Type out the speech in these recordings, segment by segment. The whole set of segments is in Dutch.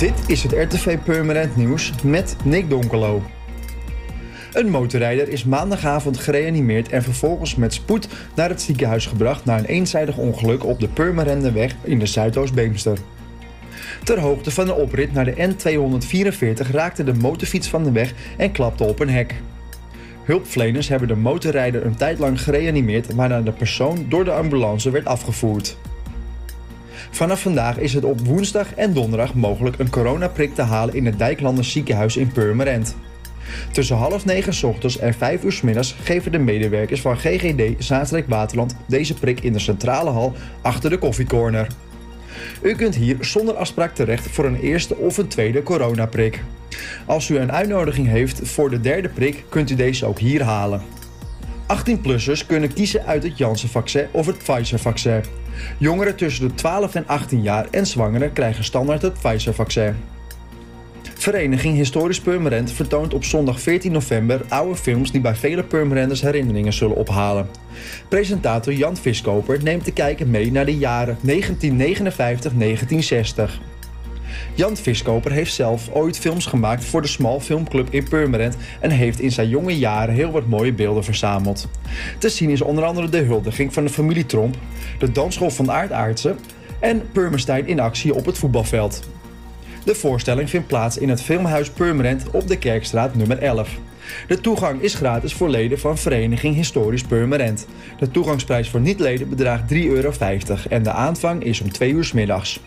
Dit is het RTV Permanent Nieuws met Nick Donkelo. Een motorrijder is maandagavond gereanimeerd en vervolgens met spoed naar het ziekenhuis gebracht na een eenzijdig ongeluk op de Purmerende weg in de Zuidoost-Beemster. Ter hoogte van de oprit naar de N244 raakte de motorfiets van de weg en klapte op een hek. Hulpverleners hebben de motorrijder een tijd lang gereanimeerd, waarna de persoon door de ambulance werd afgevoerd. Vanaf vandaag is het op woensdag en donderdag mogelijk een coronaprik te halen in het Dijklanders ziekenhuis in Purmerend. Tussen half negen ochtends en vijf uur s middags geven de medewerkers van GGD Zaanstreek Waterland deze prik in de centrale hal achter de koffiecorner. U kunt hier zonder afspraak terecht voor een eerste of een tweede coronaprik. Als u een uitnodiging heeft voor de derde prik, kunt u deze ook hier halen. 18-plussers kunnen kiezen uit het Janssen-vaccin of het Pfizer-vaccin. Jongeren tussen de 12 en 18 jaar en zwangeren krijgen standaard het Pfizer-vaccin. Vereniging Historisch Purmerend vertoont op zondag 14 november oude films die bij vele Purmerenders herinneringen zullen ophalen. Presentator Jan Viskoper neemt de kijker mee naar de jaren 1959-1960. Jan Viskoper heeft zelf ooit films gemaakt voor de Small Filmclub in Purmerend en heeft in zijn jonge jaren heel wat mooie beelden verzameld. Te zien is onder andere de huldiging van de familie Tromp, de dansschool van Aard Aardse en Purmerstein in actie op het voetbalveld. De voorstelling vindt plaats in het Filmhuis Purmerend op de Kerkstraat nummer 11. De toegang is gratis voor leden van Vereniging Historisch Purmerend. De toegangsprijs voor niet-leden bedraagt 3,50 euro en de aanvang is om 2 uur middags.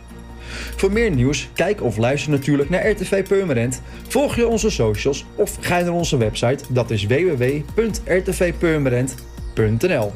Voor meer nieuws, kijk of luister natuurlijk naar RTV Purmerend. Volg je onze socials of ga naar onze website, dat is www.rtvpurmerend.nl